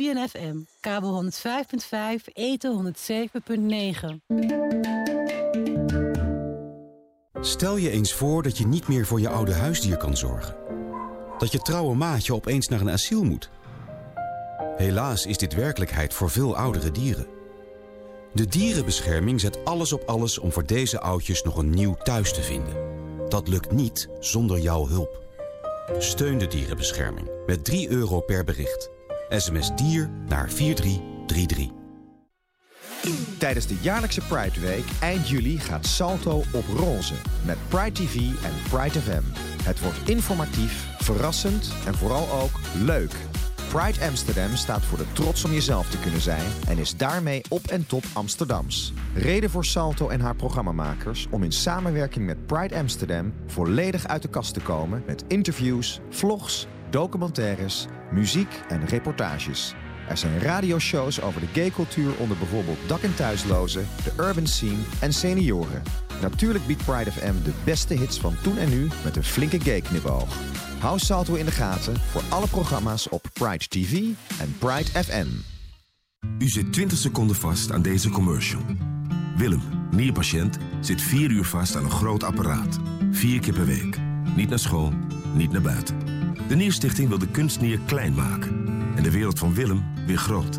Caribbean FM, kabel 105.5, eten 107.9. Stel je eens voor dat je niet meer voor je oude huisdier kan zorgen. Dat je trouwe maatje opeens naar een asiel moet. Helaas is dit werkelijkheid voor veel oudere dieren. De dierenbescherming zet alles op alles om voor deze oudjes nog een nieuw thuis te vinden. Dat lukt niet zonder jouw hulp. Steun de dierenbescherming met 3 euro per bericht. SMS dier naar 4333. Tijdens de jaarlijkse Pride Week eind juli gaat Salto op roze. Met Pride TV en Pride FM. Het wordt informatief, verrassend en vooral ook leuk. Pride Amsterdam staat voor de trots om jezelf te kunnen zijn en is daarmee op en top Amsterdams. Reden voor Salto en haar programmamakers om in samenwerking met Pride Amsterdam volledig uit de kast te komen met interviews, vlogs, documentaires, muziek en reportages. Er zijn radioshows over de gaycultuur onder bijvoorbeeld dak- en thuislozen, de urban scene en senioren. Natuurlijk biedt Pride FM de beste hits van toen en nu met een flinke gay knipoog. Hou Salto in de gaten voor alle programma's op Pride TV en Pride FM. U zit 20 seconden vast aan deze commercial. Willem, nierpatiënt, zit 4 uur vast aan een groot apparaat. Vier keer per week. Niet naar school, niet naar buiten. De Nierstichting wil de kunstnier klein maken. En de wereld van Willem weer groot.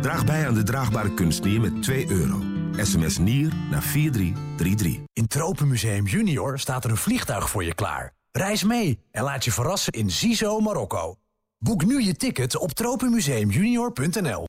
Draag bij aan de draagbare kunstnier met 2 euro. SMS NIER naar 4333. In Tropenmuseum Junior staat er een vliegtuig voor je klaar. Reis mee en laat je verrassen in Zizo, Marokko. Boek nu je ticket op tropenmuseumjunior.nl.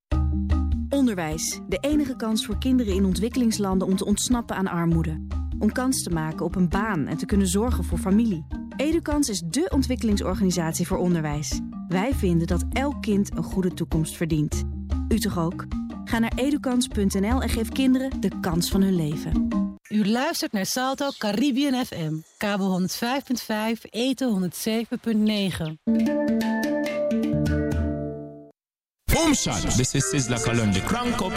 Onderwijs, de enige kans voor kinderen in ontwikkelingslanden om te ontsnappen aan armoede. Om kans te maken op een baan en te kunnen zorgen voor familie. Edukans is dé ontwikkelingsorganisatie voor onderwijs. Wij vinden dat elk kind een goede toekomst verdient. U toch ook? Ga naar edukans.nl en geef kinderen de kans van hun leven. U luistert naar Salto Caribbean FM, kabel 105.5, eten 107.9. Boom shot. This is Sizzla. Crank up.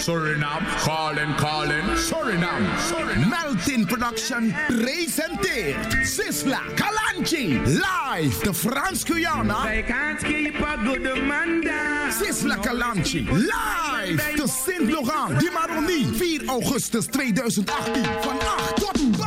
Suriname, calling, calling, Suriname, Suriname. Melting Production presenteert Sisla Kalanchi live de Frans Guyana. They can't keep a good man down. Sisla Kalanchi live de Sint-Laurent Di Maroni 4 augustus 2018 van 8 tot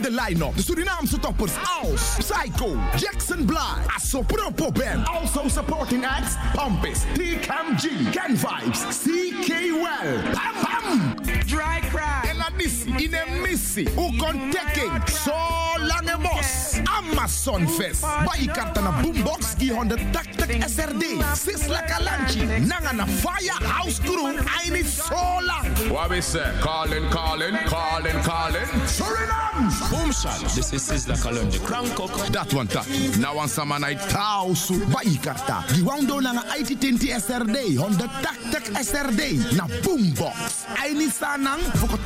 de line-up. De Surinaamse toppers als Psycho, Jackson Bly, Asopropo Band. Also supporting acts Pompis, TKMG, Ken Vibes, CK Well. Pam Pam, Dry cry. En adisi in een missie. Hoe kon tekking? Zo lange mos. Amazon Fest. Bij karta na boombox. Die 180 SRD. Sisla Kalanchi. Nanga na Firehouse Crew. Eini zo lang. What we say? Calling, calling, calling, calling. Suriname. Boom shot. This is Sizzla Kalonji. Crank up. Dat one tak. Na one sama na tausu. Bij karta. Die wando nanga IT 20 SRD. 180 SRD. Na boombox. Eini sanang. Foko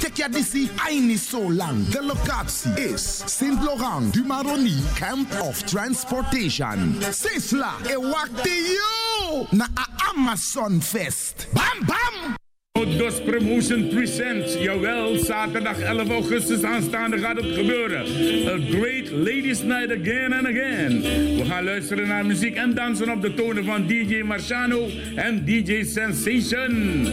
lang. De locatie is Sint Laurent du Maroni Camp of Transportation. Sisla. E wakti you. Na Amazon Fest. Bam bam. Dos Promotion Presents. Jawel, zaterdag 11 augustus aanstaande gaat het gebeuren. A Great Ladies Night Again and Again. We gaan luisteren naar muziek en dansen op de tonen van DJ Marciano en DJ Sensation.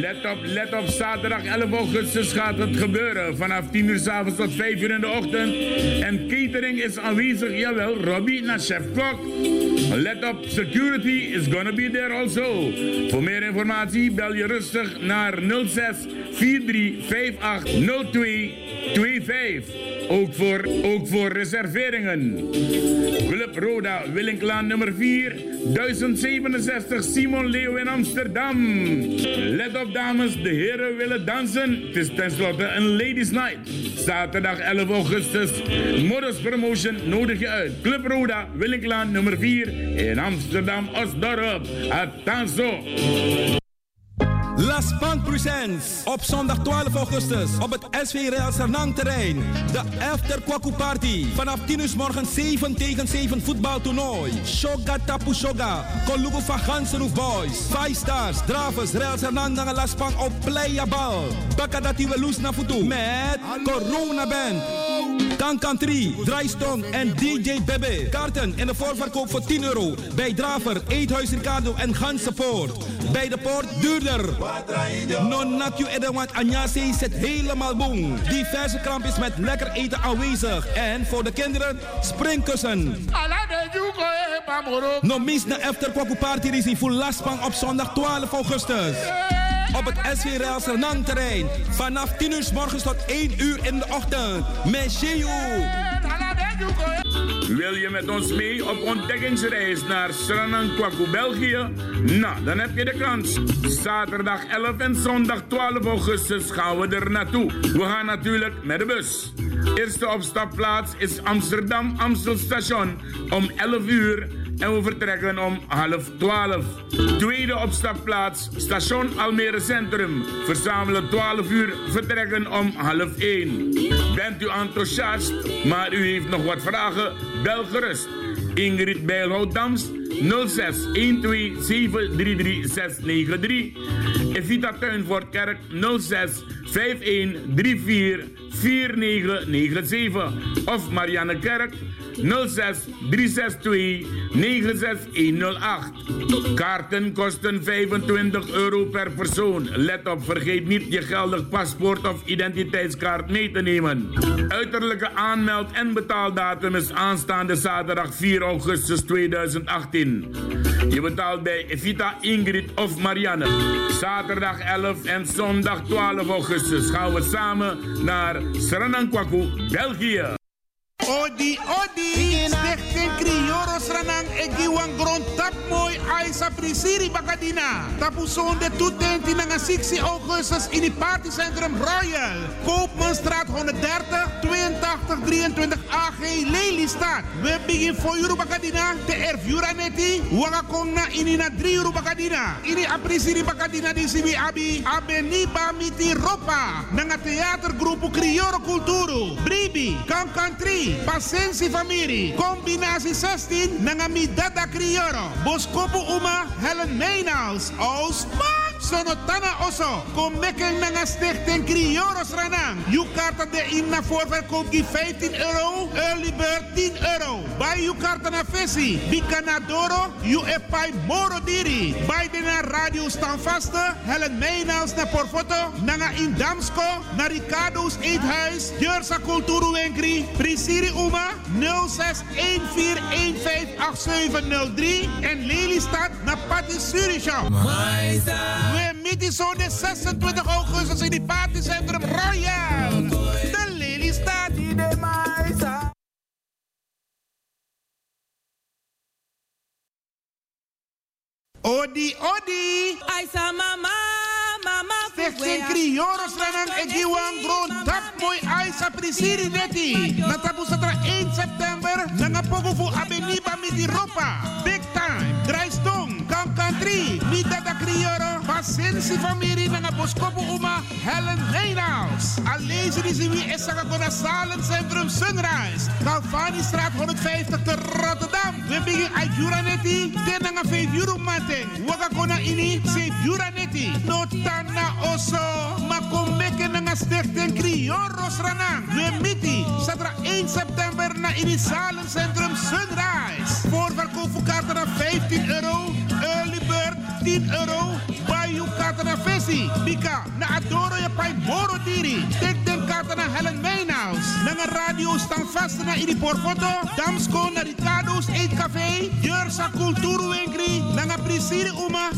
Let op, let op, zaterdag 11 augustus gaat het gebeuren. Vanaf 10 uur s avonds tot 5 uur in de ochtend. En catering is aanwezig, jawel, Robbie naar chef kok. Let op, security is gonna be there also. Voor meer informatie bel je rustig naar 06 43 58 02 25. Ook voor, ook voor reserveringen. Club Roda, Willinklaan nummer 4, 1067 Simon Leeuw in Amsterdam. Let op dames, de heren willen dansen. Het is tenslotte een ladies night. Zaterdag 11 augustus. Modus Promotion nodig je uit. Club Roda, Willinklaan nummer 4 in Amsterdam, Osdorp. Atanzo. Las Presents op zondag 12 augustus op het SV Sernang terrein. De After Kwaku Party. Vanaf 10 uur s morgens 7 tegen 7 voetbaltoernooi. Shoga Tapu Shoga. Kolugu van Gansenhoef Boys. Five Stars. Dravers. Sernang naar Las Bank op Playa Bal. Welus naar voet Met Corona Band. Kankan 3, Draaistong en DJ Bebe. Kaarten in de voorverkoop voor 10 euro. Bij Draver, Eethuis Ricardo en Gansenpoort. Bij de poort duurder. Non nakju edawat anyase zit helemaal boom. Diverse krampjes met lekker eten aanwezig. En voor de kinderen springkussen. No mis na after Party Risi voor Laspang op zondag 12 augustus. Op het SV Sernang terrein. Vanaf 10 uur s morgens tot 1 uur in de ochtend. Met Wil je met ons mee op ontdekkingsreis naar Sranang België? Nou, dan heb je de kans. Zaterdag 11 en zondag 12 augustus gaan we er naartoe. We gaan natuurlijk met de bus. Eerste opstapplaats is Amsterdam Amstel Station om 11 uur en we vertrekken om half 12. Tweede opstapplaats, station Almere Centrum. Verzamelen 12 uur, vertrekken om half 1. Bent u enthousiast, maar u heeft nog wat vragen? Bel gerust. Ingrid Bijlhout-Dams 06 12 733 693. Evita Tuinvoortkerk 06 51 34 4997. Of Marianne Kerk 06 362 96108. Kaarten kosten 25 euro per persoon. Let op, vergeet niet je geldig paspoort of identiteitskaart mee te nemen. Uiterlijke aanmeld- en betaaldatum is aanstaande zaterdag 4 augustus 2018. Je betaalt bij Evita Ingrid of Marianne. Zaterdag 11 en zondag 12 augustus gaan we samen naar Sranangkwaku, België. Odi, odi, stichting Krioros Ranang Egiwan Grond Tap Mooi Aisa Frisiri Bakadina. Tapu zonde toetenti na 6 augustus in het partycentrum Royal. Koopmanstraat 130 82 23 AG Lelystad. We begin voor euro Bakadina te ervura neti. Wanga kong na ini na 3 euro Bakadina. Ini aprisiri Bakadina di Sibi Abi. Abeniba miti ropa. Nanga theatergroepu Krioro Kulturu. Bribi, Kankan 3. Pasensi Famiri, combinatie 16, Nangamidada Crioro, Boskopu Uma, Helen Meenaus, Osman. Sonotana Oso, kom mekken nanga stichting Crioros Ranang. You karta de in na voorverkoop die 15 euro, early bird 10 euro. Bij you karta na Bicanadoro, you epai moro diri. Bij de na radio staan vaste, Helen Meenaus na porfoto, nanga in Damsko, na Ricardo's Eethuis, Jursa Prisiri Uma, 0614158703 en Lelystad na Patti Surishop. We zo de 26 augustus in het partycentrum Royal. De Lelystad in de Maisa. Odi, odi. Aisa mama, mama. Stichting Krioros Ranang Egiwan Grond Tap Mooi Aisa Prisiri Neti. Natapu Satra 1 September. Nangapogo fu Abeniba Ropa. Big time. Draaistong. Kankan 3. Midada Krioro. Pasensi Famiri Nanga Boskopo Uma. Helen Nijnaus. Alleen is wie is Sakakona Salen Centrum Sunrise. Galvani Straat 150 te Rotterdam. We begin uit Juranetti. Ten Nanga 5 euro mating. Wakakona ini 7 Juranetti. Notana Oso. Makombeke Nanga Stichting Krioros Ranang. We miti. Satra 1 september na ini Salen Centrum Sunrise. Voorverkoop voor kaarten naar 15 euro. Early bird 10 euro. Bayou kaarten naar Vessi. Bika na Adoro je pai Moro Diri. Kaarten naar Helen Wijnhaus. Nanga radio staan vast na ini porfoto. Damsko na Ricardo's Eetcafé. Jursa Kulturu Winkri. Nanga Prisiri Uma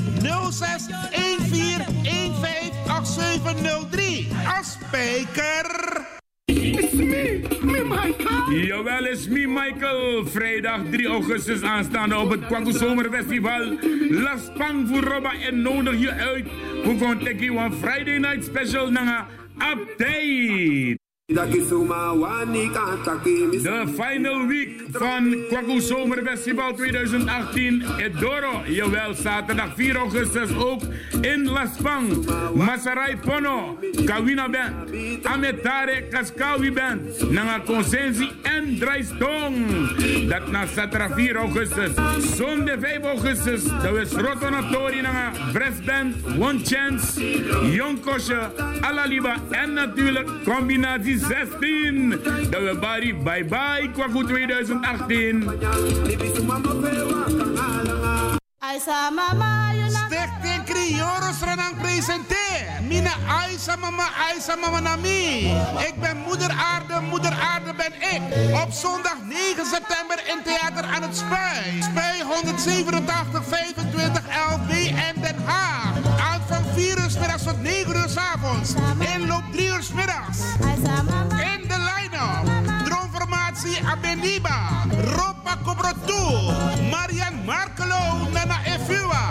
06 14 15 8703. Afspeker. Jawel, is me Michael. Vrijdag 3 augustus aanstaande op het Kwaku Zomerfestival. Las Pang voor Robba en nodig je uit. Voor Conteki One Friday Night Special na update. De final week van Kwaku Zomerfestival 2018 in Doro. Jawel, zaterdag 4 augustus ook in Las Pang. Masarai Pono, Kawina Band. Ametare Kaskawi Band. Nanga Consensi en Draaistong. Dat na zaterdag 4 augustus. Zondag 5 augustus. Dat is Nanga Breast Band. One Chance. Yonkosje. Alaliba. En natuurlijk combinatie 2016. Dat we bari bye bye kwaku 2018. Aisa mama, Stichting Crioros Renang presenteert. Mina Aisa mama, Aisa mama nami. Ik ben moeder aarde, moeder aarde ben ik. Op zondag 9 september in Theater aan het Spui. Spui 187 25 LB en Den Haag. Aanvang 4 uur tot 9 uur 's avonds. Inloop 3 uur 's middags. In de line-up. Droomformatie Abeniba. Ropa Cobrotu. Marian Markelo Nana Efua.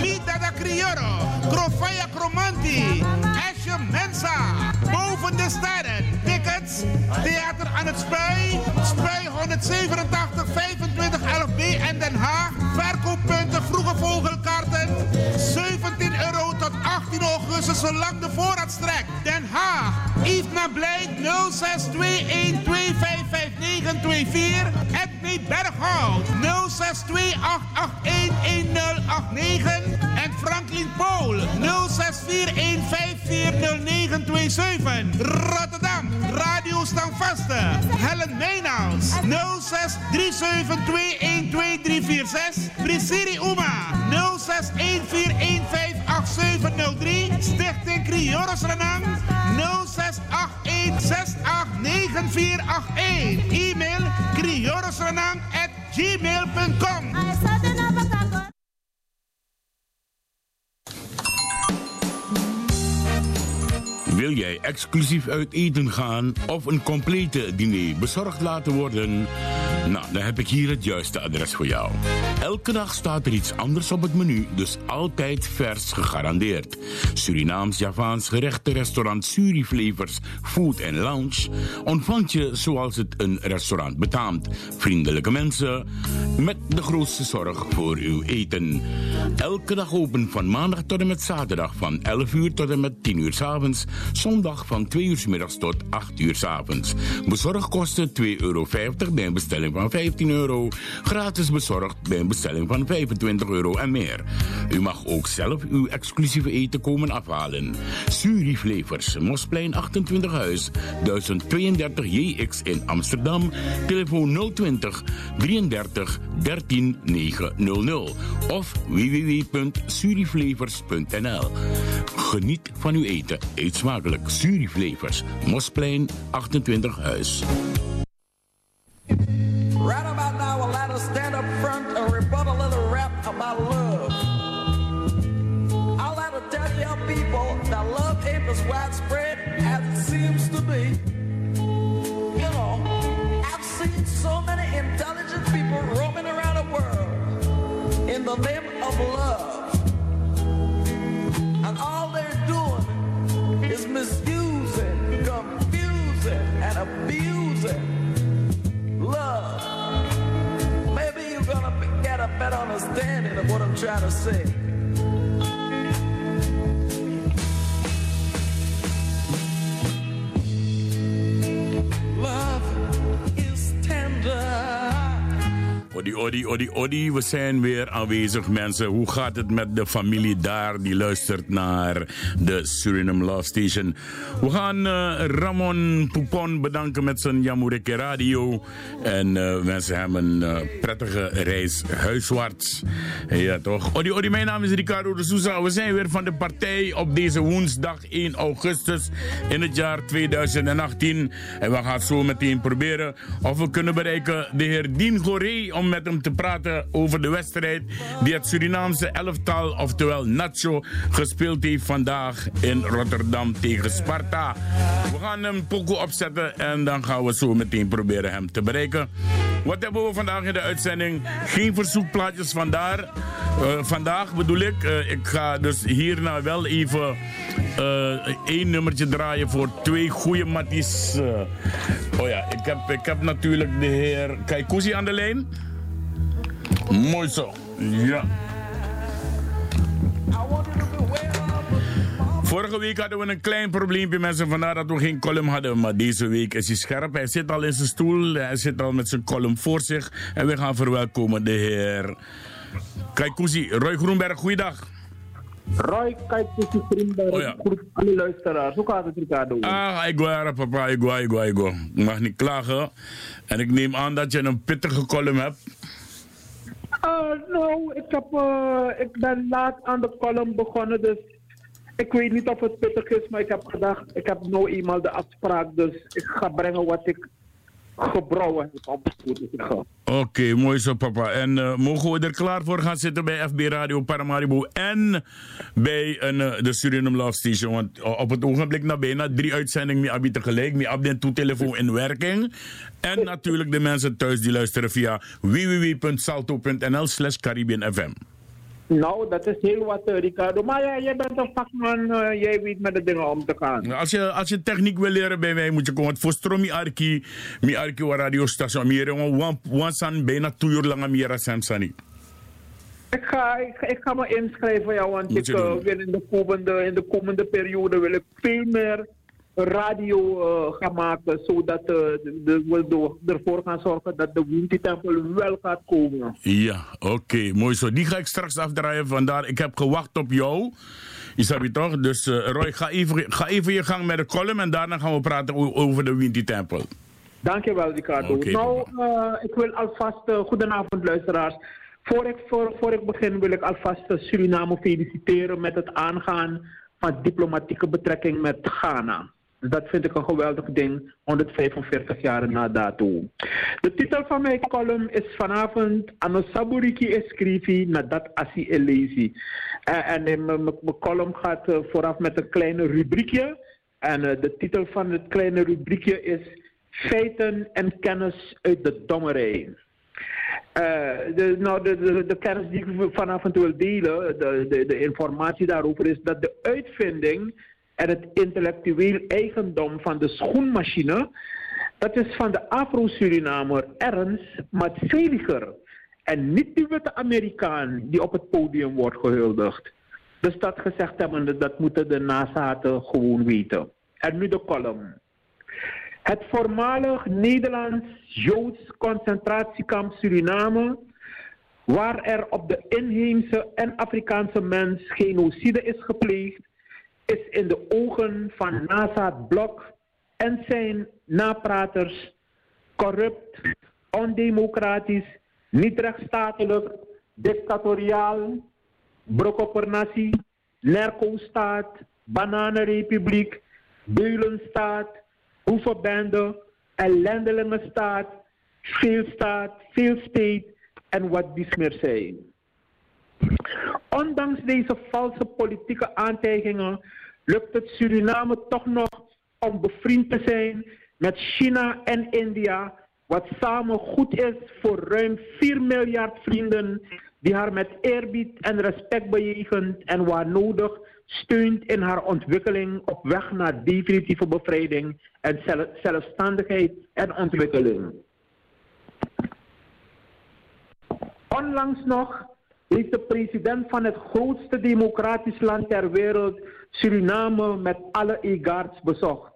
Mida da Crioro. Crofaya Cromanti. Asje Mensa. Boven de sterren. Tickets. Theater aan het Spui. Spui 187 25 11B en Den Haag. Verkooppunten Vroege Vogelkaarten. 17 euro tot 18 augustus zolang de voorraad strekt. Den Haag. Yves Nablij 0621255924. Edney Berghout 0628811089. En Franklin Pool 0641540927. Rotterdam. Radio Stamvaste. Helen Meenaus 0637212346. Brisiri Uma 0614158703. Stichting Crioros Renang 0681689481. E-mail at gmail.com. exclusief uit eten gaan of een complete diner bezorgd laten worden? Nou, dan heb ik hier het juiste adres voor jou. Elke dag staat er iets anders op het menu, dus altijd vers gegarandeerd. Surinaams-Javaans gerechten restaurant Suriflevers Food Lounge ontvangt je zoals het een restaurant betaamt. Vriendelijke mensen met de grootste zorg voor uw eten. Elke dag open van maandag tot en met zaterdag van 11 uur tot en met 10 uur s avonds. Zondag van 2 uur middags tot 8 uur s avonds. Bezorgkosten 2,50 euro bij een bestelling van 15 euro. Gratis bezorgd bij een bestelling van 25 euro en meer. U mag ook zelf uw exclusieve eten komen afhalen. Suriflevers, Mosplein 28 Huis, 1032 JX in Amsterdam. Telefoon 020 33 13 900 of www.suriflevers.nl. Geniet van uw eten. Eet smakelijk. Suriflevers, Mosplein 28 Huis. Right about now, stand up front and rebut a little rap about love. I'll her tell people that love ain't as widespread as it seems to be. You know, I've seen so many intelligent people roaming around the world in the name of love. And all they're doing is misusing, gotta say. Odi, odi, odi. We zijn weer aanwezig, mensen. Hoe gaat het met de familie daar die luistert naar de Suriname Love Station? We gaan eh, Ramon Poupon bedanken met zijn Jamureke Radio. En eh, wensen hem een eh, prettige reis huiswaarts. Ja, toch? Odi, odi, mijn naam is Ricardo de Souza. We zijn weer van de partij op deze woensdag 1 augustus in het jaar 2018. En we gaan zo meteen proberen of we kunnen bereiken de heer Dien Goré om met hem te praten over de wedstrijd die het Surinaamse elftal, oftewel Nacho, gespeeld heeft vandaag in Rotterdam tegen Sparta. We gaan hem poko opzetten en dan gaan we zo meteen proberen hem te bereiken. Wat hebben we vandaag in de uitzending? Geen verzoekplaatjes vandaar. Eh, vandaag bedoel ik, eh, ik ga dus hierna wel even eh, één nummertje draaien voor twee goede matties. Oh ja, ik heb, ik heb natuurlijk de heer Kaikousi aan de lijn. Mooi zo, ja. Vorige week hadden we een klein probleempje, mensen. Vandaar dat we geen column hadden. Maar deze week is hij scherp. Hij zit al in zijn stoel. Hij zit al met zijn column voor zich. En we gaan verwelkomen de heer Kaikousi. Roy Groenberg, goeiedag. Roy, is vrienden. Oh ja. Goed, alle luisteraars. Hoe gaat het, Ricardo? Ah, ik ga papa, ik ga. Ik mag niet klagen. En ik neem aan dat je een pittige column hebt. Nou, ik, heb, eh, ik ben laat aan de column begonnen, dus ik weet niet of het pittig is, maar ik heb gedacht, ik heb nou eenmaal de afspraak, dus ik ga brengen wat ik gebrouwen heb op goed. Oké, mooi zo papa. En eh, mogen we er klaar voor gaan zitten bij FB Radio Paramaribo en bij een, eh, de Suriname Love Station? Want o- op het ogenblik na bijna drie uitzendingen met Abi tegelijk. Met Abi en toetelefoon in werking. En natuurlijk de mensen thuis die luisteren via www.salto.nl slash Caribbean FM. Nou, dat is heel wat, eh, Ricardo. Maar ja, jij bent een vakman, eh, jij weet met de dingen om te gaan. Als je, als je techniek wil leren bij mij, moet je komen. Voor stroom mi arki, mi arki wa radiostation. Mi ren wan bijna twee uur lang mi era sen sani. Ik ga, ik, ga- ik ga me inschrijven, ja, want ik eh, wil in de, komende, in de komende periode wil ik veel meer radio eh, gaan maken, zodat eh, de, we ervoor gaan zorgen dat de Winti Tempel wel gaat komen. Ja, oké, mooi zo. Die ga ik straks afdraaien. Vandaar, ik heb gewacht op jou. Isabi toch? Dus eh, Roy, ga even, ga even je gang met de column en daarna gaan we praten over de Winti Tempel. Dankjewel, Ricardo. Nou, ik wil alvast, eh, goedenavond luisteraars. Voor ik, voor, voor ik begin wil ik alvast Suriname feliciteren met het aangaan van diplomatieke betrekking met Ghana. Dat vind ik een geweldig ding, 145 jaar na dato. De titel van mijn column is vanavond Anosaburiki Escrivi Nadat Asi Elezi. Eh, en in mijn mijn column gaat eh, vooraf met een kleine rubriekje. En eh, de titel van het kleine rubriekje is Feiten en kennis uit de dommerij. Eh, de, nou, de, de, de kennis die ik vanavond wil delen, de, de, de informatie daarover is dat de uitvinding en het intellectueel eigendom van de schoenmachine, dat is van de Afro-Surinamer Ernst Matseliger. En niet die witte Amerikaan die op het podium wordt gehuldigd. Dus dat gezegd hebbende, dat moeten de nazaten gewoon weten. En nu de column. Het voormalig Nederlands-Joods concentratiekamp Suriname, waar er op de inheemse en Afrikaanse mens genocide is gepleegd, is in de ogen van Nazaat Blok en zijn napraters corrupt, ondemocratisch, niet rechtsstatelijk, dictatoriaal, brokopernassie, narco-staat, bananenrepubliek, beulenstaat, boevenbende, ellendelingenstaat, veelstaat, veelstate en wat dies meer zijn. Ondanks deze valse politieke aantijgingen lukt het Suriname toch nog om bevriend te zijn met China en India, wat samen goed is voor ruim 4 miljard vrienden die haar met eerbied en respect bejegent en waar nodig steunt in haar ontwikkeling op weg naar definitieve bevrijding en zel- zelfstandigheid en ontwikkeling. Onlangs nog heeft de president van het grootste democratisch land ter wereld Suriname met alle egards bezocht.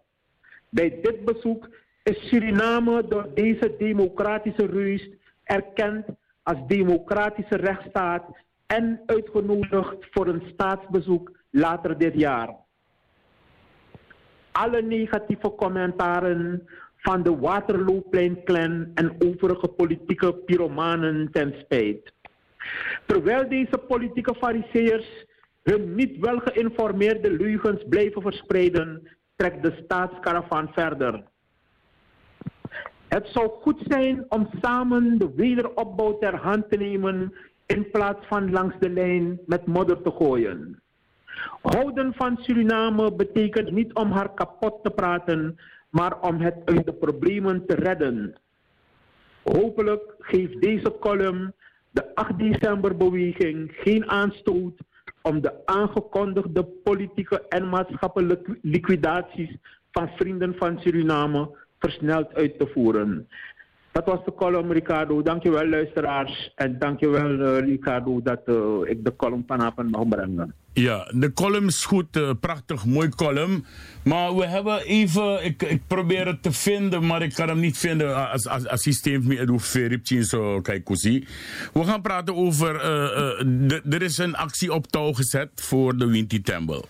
Bij dit bezoek is Suriname door deze democratische reus erkend als democratische rechtsstaat en uitgenodigd voor een staatsbezoek later dit jaar. Alle negatieve commentaren van de Waterlooplein-clan en overige politieke pyromanen ten spijt. Terwijl deze politieke fariseërs hun niet wel geïnformeerde leugens blijven verspreiden, trekt de staatskaravan verder. Het zou goed zijn om samen de wederopbouw ter hand te nemen in plaats van langs de lijn met modder te gooien. Houden van Suriname betekent niet om haar kapot te praten, maar om het uit de problemen te redden. Hopelijk geeft deze column de 8 december beweging geen aanstoot om de aangekondigde politieke en maatschappelijke liquidaties van vrienden van Suriname versneld uit te voeren. Dat was de column, Ricardo. Dankjewel, luisteraars. En dankjewel, uh, Ricardo, dat uh, ik de column vanavond mag brengen. Ja, de column is goed. Uh, prachtig, mooi column. Maar we hebben even... Ik, ik probeer het te vinden, maar ik kan hem niet vinden als, als, als systeem me doe veripje zo kijkoesie. We gaan praten over... er is een actie op touw gezet voor de Winti Temple.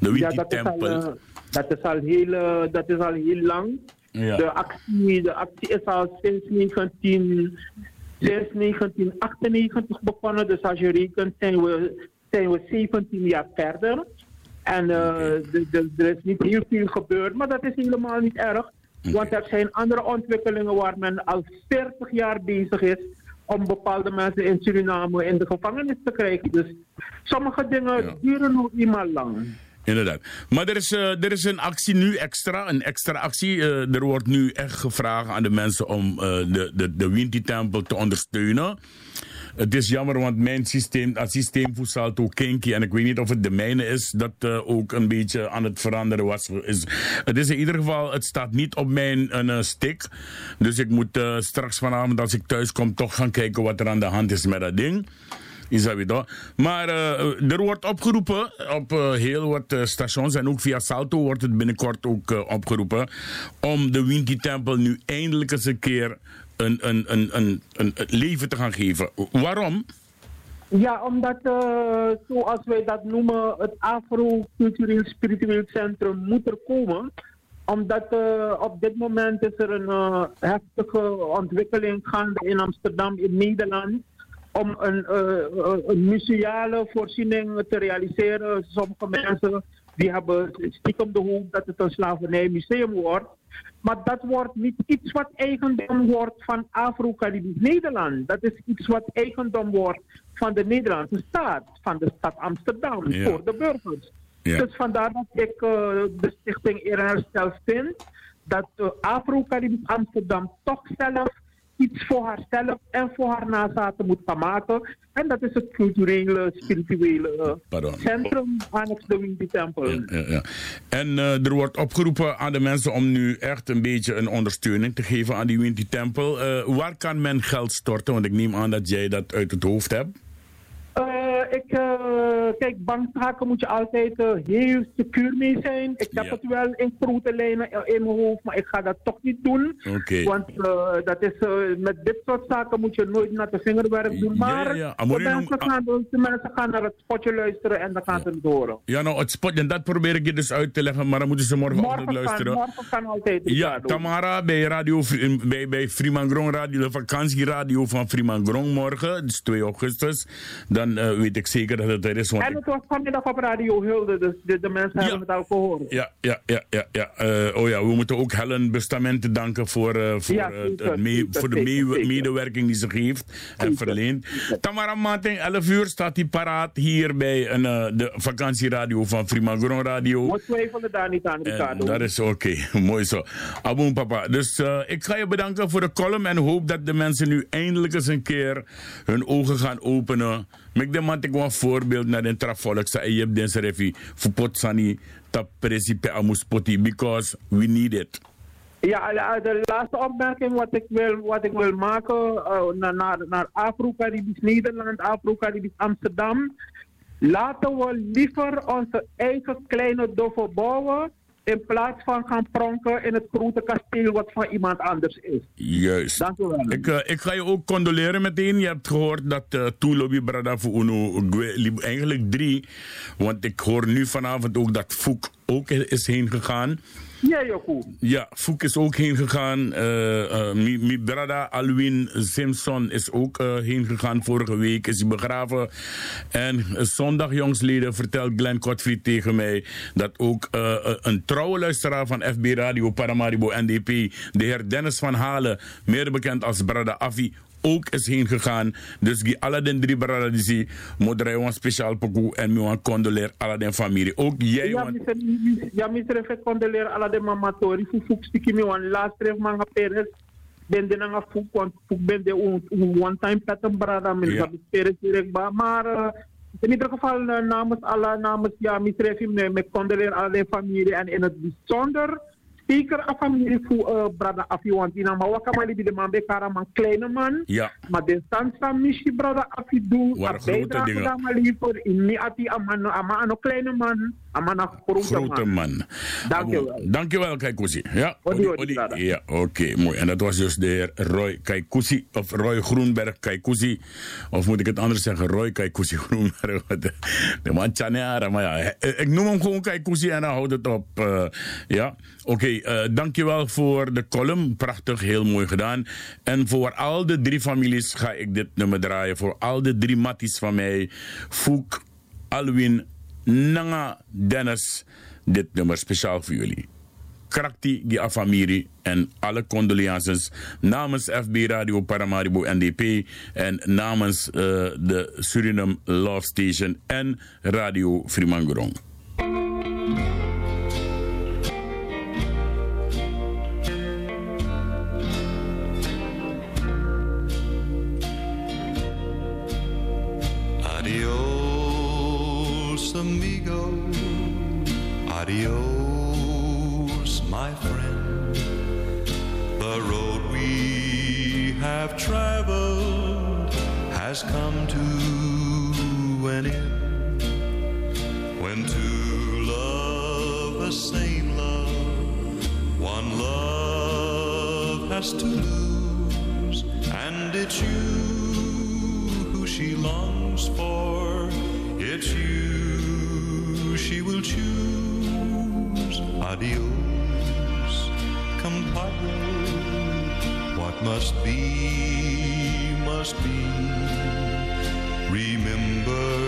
De Winti ja, dat Temple. Is al, dat, is al heel, dat is al heel lang. Ja. De, actie, de actie is al sinds 19, sinds 1998 begonnen. Dus als je rekent zijn we, zijn we 17 jaar verder. En de, er is niet heel veel gebeurd, maar dat is helemaal niet erg. Want er zijn andere ontwikkelingen waar men al 40 jaar bezig is om bepaalde mensen in Suriname in de gevangenis te krijgen. Dus sommige dingen Ja. duren nog eenmaal lang. Inderdaad. Maar er is, eh, er is een actie nu extra, een extra actie. Eh, er wordt nu echt gevraagd aan de mensen om eh, de, de, de Winti-tempel te ondersteunen. Het is jammer, want mijn systeem, het systeem Salto Kinky, en ik weet niet of het de mijne is, dat eh, ook een beetje aan het veranderen was. Is, het is in ieder geval, het staat niet op mijn een, stick. Dus ik moet eh, straks vanavond, als ik thuis kom, toch gaan kijken wat er aan de hand is met dat ding. Is dat weer dat? Maar eh, er wordt opgeroepen op eh, heel wat eh, stations en ook via Salto wordt het binnenkort ook eh, opgeroepen om de Winti Tempel nu eindelijk eens een keer een, leven te gaan geven. Waarom? Ja, omdat, eh, zoals wij dat noemen, het Afro-cultureel spiritueel centrum moet er komen. Omdat eh, op dit moment is er een eh, heftige ontwikkeling gaande in Amsterdam, in Nederland. Om een, een museale voorziening te realiseren. Sommige mensen die hebben stiekem de hoop dat het een slavernijmuseum wordt. Maar dat wordt niet iets wat eigendom wordt van Afro-Caribisch Nederland. Dat is iets wat eigendom wordt van de Nederlandse staat, van de stad Amsterdam, Ja. voor de burgers. Ja. Dus vandaar dat ik eh, de stichting Eer en Herstel vind dat uh, Afro-Caribisch Amsterdam toch zelf iets voor haarzelf en voor haar nazaten moet gaan maken. En dat is het culturele, spirituele eh, Pardon. centrum annex de Winti Tempel. Ja, ja. En eh, er wordt opgeroepen aan de mensen om nu echt een beetje een ondersteuning te geven aan die Winti Tempel. Eh, waar kan men geld storten? Want ik neem aan dat jij dat uit het hoofd hebt. Eh, ik, eh, kijk, bankzaken moet je altijd eh, heel secuur mee zijn. Ik heb Ja. het wel in grote lijnen in in mijn hoofd, maar ik ga dat toch niet doen. Want eh, dat is, eh, met dit soort zaken moet je nooit naar de vingerwerk doen. Maar ja. de, mensen gaan, de mensen gaan naar het spotje luisteren en dan gaan ze het horen. Ja, nou, het spot, en dat probeer ik je dus uit te leggen, maar dan moeten ze Morgen kan, luisteren. morgen kan altijd. Ja. Tamara bij, radio, bij, bij Radio, de vakantieradio van Freeman Grong morgen, is 2 augustus. Dan eh, weet ik zeker dat het er is. Want En het was vanmiddag op Radio Hulde, dus de, de mensen hebben het al gehoord. ja, ja, ja, ja. ja. Eh, oh ja, we moeten ook Helen Bestamente danken voor, eh, voor, Ja, eh, het zeker, mee- zeker, voor de zeker, mee- zeker. medewerking die ze geeft en verleent. Tamara Mating, 11 uur staat hij paraat hier bij een, de vakantieradio van Freeman Grong Radio. We twijfelen daar niet aan, Ricardo. dat is oké, mooi zo. Aboom papa. Dus ik ga je bedanken voor de column en hoop dat de mensen nu eindelijk eens een keer hun ogen gaan openen. Mek de man ik een voorbeeld naar de trafolk sa je den serefi voor potsani ta principe amuspoti because we need it. Ja, de, laatste opmerking wat ik wil, wat ik wil maken eh, naar, naar, Afro-Caribisch Nederland, Afro-Caribisch Amsterdam. Laten we liever onze eigen kleine doffe bouwen in plaats van gaan pronken in het grote kasteel wat van iemand anders is. Juist. Dank u wel. Ik, eh, ik ga je ook condoleren meteen. Je hebt gehoord dat uh, Toelobi Brada voor Uno eigenlijk drie. Want ik hoor nu vanavond ook dat Foek ook is heen gegaan. Ja, Joku. Ja, Foek is ook heen gegaan. Eh, mi, brada Alwin Simpson is ook eh, heen gegaan. Vorige week is hij begraven. En zondag, jongsleden, vertelt Glenn Kotfried tegen mij... dat ook een trouwe luisteraar van FB Radio Paramaribo NDP... de heer Dennis van Halen, meer bekend als brada Afi ook is heen gegaan. Dus die alle den drie brada die zie, moet er een speciaal pokoe en me een condoleer alle den familie. Ook jij, Ja, want ja, mister, ik condoleer alle de mamatori. Fu fuk stiki mi wan last tref manga peres. Ben de nanga fuk, want fuk ben de one time pattern brada. Min Ja. peres direct ba. Maar in ieder geval uh, namens alle, namens ja, mister, me, me condoleer alle de familie. En in het bijzonder zeker een familie voor uh, brada Afi, want in maar wakka mali de man bekara man kleine man. Ja. Maar de stansa mishi brada Afi grote dingen. Dat mali voor in mi ati amano ama ano kleine man, amana grote, grote man. Dankjewel. Dankjewel Kaikousi. Ja. Odi, odi, odi, ja, oké, okay, mooi. En dat was dus de heer Roy Kaikousi, of Roy Groenberg Kaikousi. Of moet ik het anders zeggen, Roy Kaikousi Groenberg. De man Chanera, maar ja, ik noem hem gewoon Kaikousi en dan houdt het op. Uh, ja, oké. Okay, uh, dankjewel voor de column. Prachtig, heel mooi gedaan. En voor al de drie families ga ik dit nummer draaien. Voor al de drie matties van mij. Fouk, Alwin, Nanga, Dennis. Dit nummer speciaal voor jullie. Krakti die Afamiri en alle condolences namens FB Radio Paramaribo NDP en namens uh, de Suriname Love Station en Radio Fremangorong. Have traveled has come to an end. When two love the same love, one love has to lose, and it's you who she longs for. It's you she will choose. Adios, compadre. Must be, must be. Remember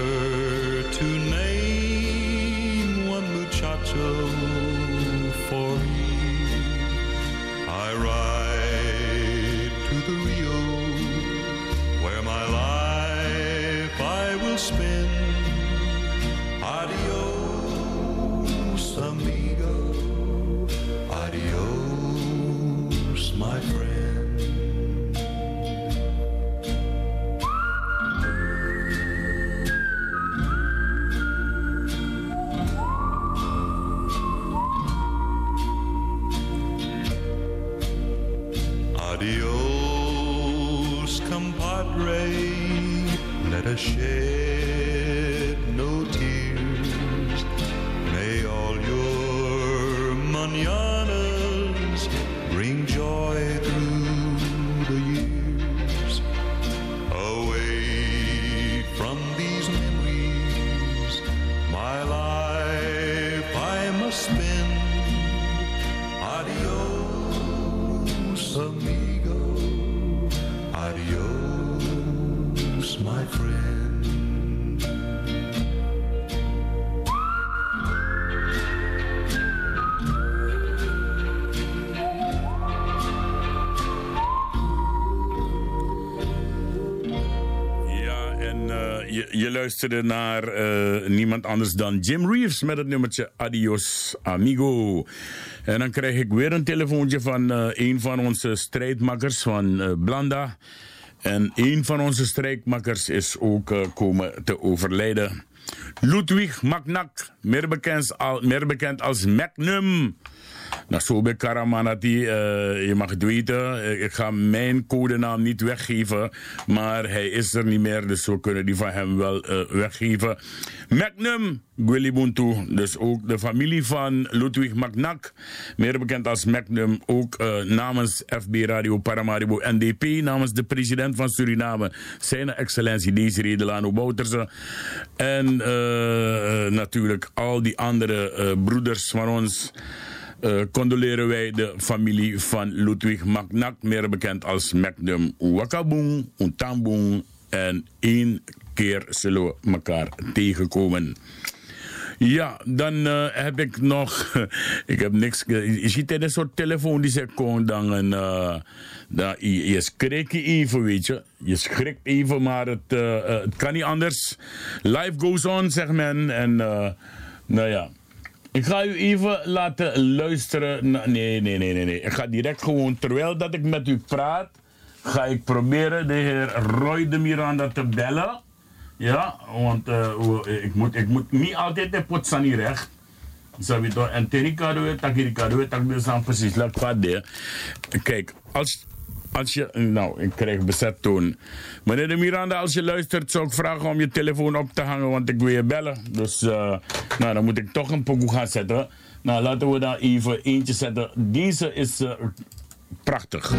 naar uh, niemand anders dan Jim Reeves met het nummertje Adios Amigo. En dan krijg ik weer een telefoontje van uh, een van onze strijdmakkers van Blanda. En een van onze strijdmakkers is ook komen te overlijden. Ludwig Maknak, meer bekend, al, meer bekend als Magnum. Nou, bij Karamanati, uh, je mag het weten, ik ga mijn codenaam niet weggeven, maar hij is er niet meer, dus we kunnen die van hem wel uh, weggeven. Magnum Gwilibuntu, dus ook de familie van Ludwig Magnak, meer bekend als Magnum, ook namens FB Radio Paramaribo NDP, namens de president van Suriname, zijn excellentie Desiree Delano Bouterse, en natuurlijk al die andere broeders van ons. Uh, condoleren wij de familie van Ludwig Magnak, meer bekend als Magnum Wakabung, Untambung. En één keer zullen we elkaar tegenkomen. Ja, dan uh, heb ik nog. ik heb niks. Je ziet een soort telefoon die zegt: kon dan een. Dan, je, je schrikt even, weet je. Je schrikt even, maar het, het kan niet anders. Life goes on, zegt men. En nou ja. Ik ga u even laten luisteren. Nee, nee, nee, nee, nee. Ik ga direct gewoon, terwijl dat ik met u praat, ga ik proberen de heer Roy de Miranda te bellen. Ja, want uh, ik, moet, ik moet niet altijd de potsani recht. Sabi toch? En terikado we tak irikado we tak dus aan precies laat. Kijk, als als je, nou, ik krijg bezet toen. Meneer de Miranda, als je luistert, zou ik vragen om je telefoon op te hangen, want ik wil je bellen. Dus, eh, nou, dan moet ik toch een pokoe gaan zetten. Nou, laten we daar even eentje zetten. Deze is eh, prachtig.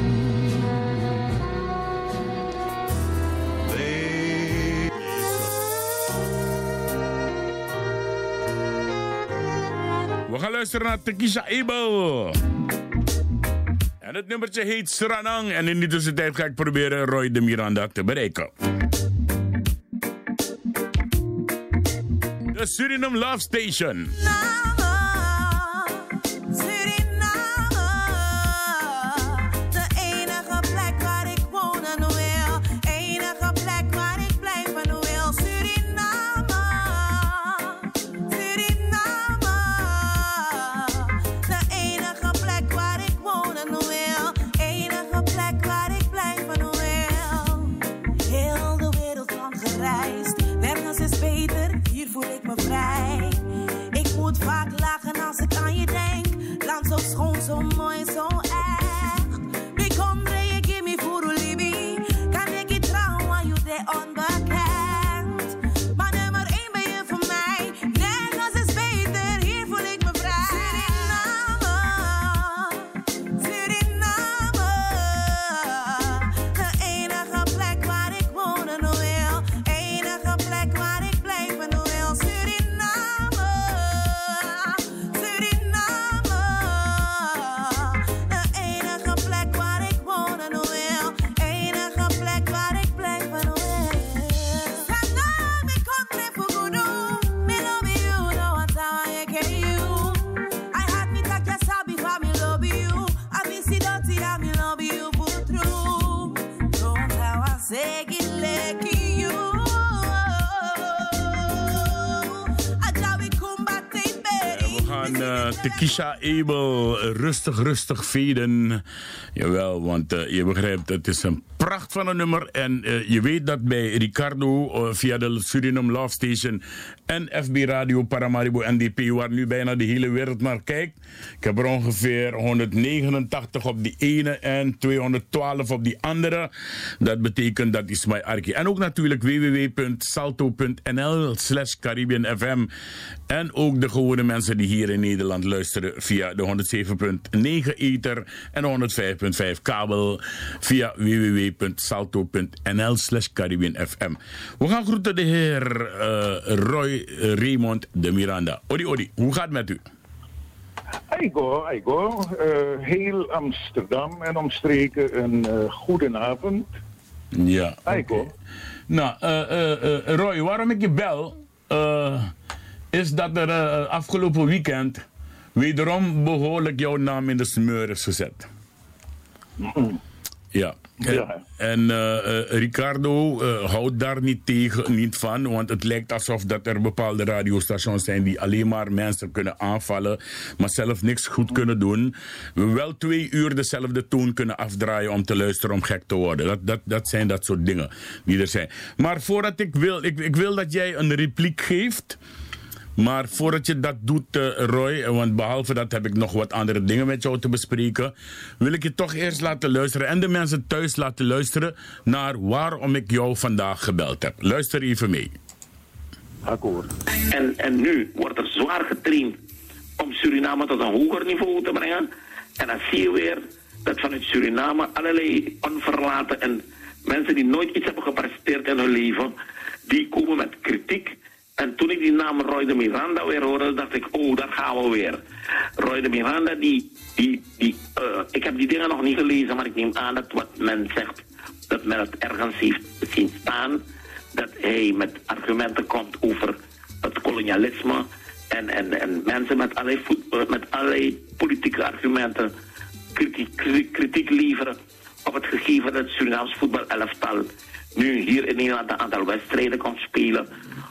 We gaan luisteren naar Tekisha Abel. En het nummertje heet Sranang. En in die tussentijd ga ik proberen Roy de Miranda te bereiken. De Suriname Love Station. De Tekisha Abel rustig, rustig veden. Jawel, want eh, je begrijpt, het is een van een nummer. En eh, je weet dat bij Ricardo eh, via de Suriname Love Station en FB Radio Paramaribo NDP, waar nu bijna de hele wereld naar kijkt. Ik heb er ongeveer 189 op die ene en 212 op die andere. Dat betekent dat is mijn arkie. En ook natuurlijk www.salto.nl slash Caribbean FM. En ook de gewone mensen die hier in Nederland luisteren via de 107.9 ether en de 105.5 kabel via www.salto.nl slash Caribbean FM. We gaan groeten de heer eh, Roy Raymond de Miranda. Odi, Odi, hoe gaat het met u? Aigo, Aigo. Eh, heel Amsterdam en omstreken een uh, goedenavond. Ja. Aigo. Nou, eh, eh, eh, Roy, waarom ik je bel, eh, is dat er eh, afgelopen weekend wederom behoorlijk jouw naam in de smeur is gezet. Ja. Ja. En eh, eh, Ricardo eh, houdt daar niet, tegen, niet van, want het lijkt alsof dat er bepaalde radiostations zijn die alleen maar mensen kunnen aanvallen, maar zelf niks goed kunnen doen. We wel twee uur dezelfde toon kunnen afdraaien om te luisteren om gek te worden. Dat, dat, dat zijn dat soort dingen die er zijn. Maar voordat ik wil, ik, ik wil dat jij een repliek geeft. Maar voordat je dat doet, eh, Roy, eh, want behalve dat heb ik nog wat andere dingen met jou te bespreken, wil ik je toch eerst laten luisteren en de mensen thuis laten luisteren naar waarom ik jou vandaag gebeld heb. Luister even mee. Akkoord. En, en nu wordt er zwaar getraind om Suriname tot een hoger niveau te brengen. En dan zie je weer dat vanuit Suriname allerlei onverlaten en mensen die nooit iets hebben gepresteerd in hun leven, die komen met kritiek. En toen ik die naam Roy de Miranda weer hoorde, dacht ik, oh, daar gaan we weer. Roy de Miranda, die, die, die, eh, ik heb die dingen nog niet gelezen, maar ik neem aan dat wat men zegt, dat men het ergens heeft zien staan, dat hij met argumenten komt over het kolonialisme en, en, en mensen met allerlei, eh, met allerlei politieke argumenten kritiek, kritiek, leveren op het gegeven dat het Surinaams voetbalelftal nu hier in Nederland een aantal wedstrijden komt spelen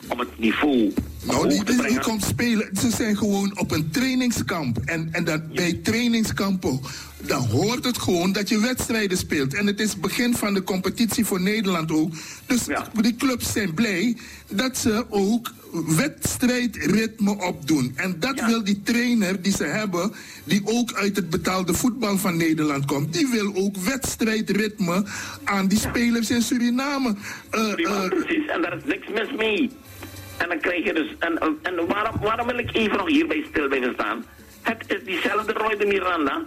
om het niveau Nou, die, die, die komt spelen. Ze zijn gewoon op een trainingskamp. En, en dat bij trainingskampen, dan hoort het gewoon dat je wedstrijden speelt. En het is het begin van de competitie voor Nederland ook. Dus die clubs zijn blij dat ze ook wedstrijdritme opdoen. En dat wil die trainer die ze hebben, die ook uit het betaalde voetbal van Nederland komt, die wil ook wedstrijdritme aan die spelers in Suriname. Eh, Prima, eh, precies, en daar is niks mis mee. En dan krijg je dus, en, en waarom, waarom wil ik even nog hierbij stil blijven staan? Het is diezelfde Roy de Miranda